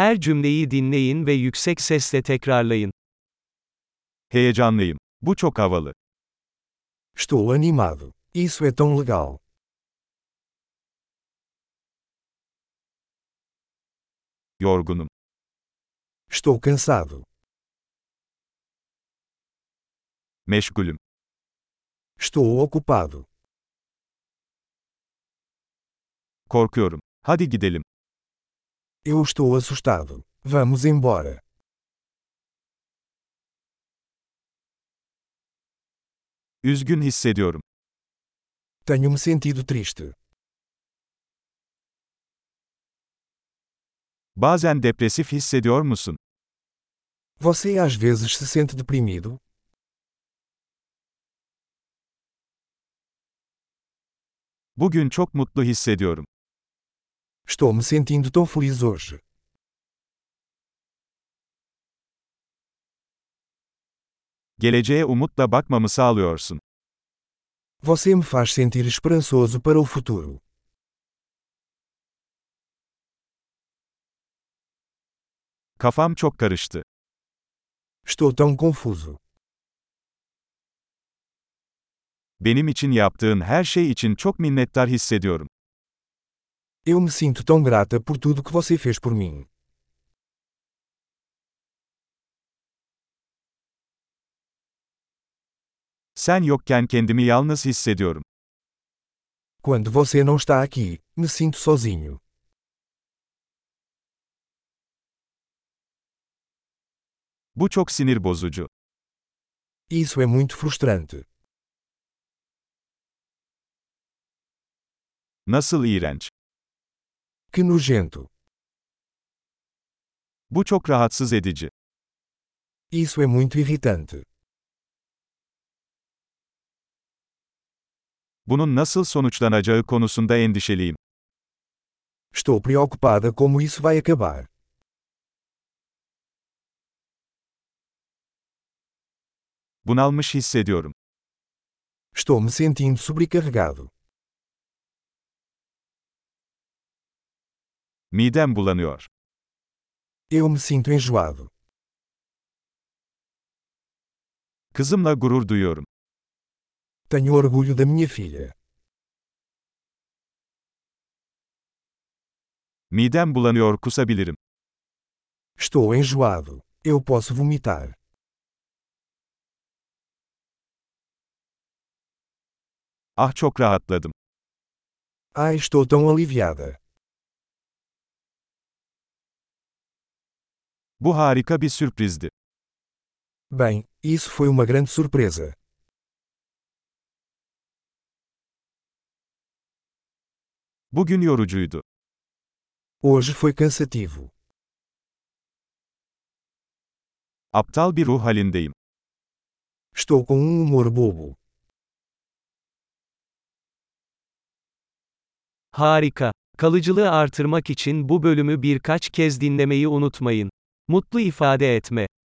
Her cümleyi dinleyin ve yüksek sesle tekrarlayın. Heyecanlıyım. Bu çok havalı. Estou animado. Isso é tão legal. Yorgunum. Estou cansado. Meşgulüm. Estou ocupado. Korkuyorum. Hadi gidelim. Eu estou assustado. Vamos embora. Üzgün hissediyorum. Tenho-me sentido triste. Bazen depresif hissediyor musun? Você às vezes se sente deprimido? Bugün çok mutlu hissediyorum. Estou me sentindo tão feliz hoje. Geleceğe umutla bakmamı sağlıyorsun. Você me faz sentir esperançoso para o futuro. Kafam çok karıştı. Estou tão confuso. Benim için yaptığın her şey için çok minnettar hissediyorum. Eu me sinto tão grata por tudo que você fez por mim. Sen yokken kendimi yalnız hissediyorum. Quando você não está aqui, me sinto sozinho. Bu çok sinir bozucu. Isso é muito frustrante. Nasıl iğrenç. Que nojento. Bu çok rahatsız edici. Isso é muito irritante. Bunun nasıl sonuçlanacağı konusunda endişeliyim. Estou preocupada como isso vai acabar. Bunalmış hissediyorum. Estou me sentindo sobrecarregado. Midem bulanıyor. Eu me sinto enjoado. Kızımla gurur duyuyorum. Tenho orgulho da minha filha. Midem bulanıyor kusabilirim. Estou enjoado. Eu posso vomitar. Ah çok rahatladım. Ai, estou tão aliviada. Bu harika bir sürprizdi. Bem, isso foi uma grande surpresa. Bugün yorucuydu. Hoje foi cansativo. Aptal bir ruh halindeyim. Estou com um humor bobo. Harika. Kalıcılığı artırmak için bu bölümü birkaç kez dinlemeyi unutmayın. Mutlu ifade etme.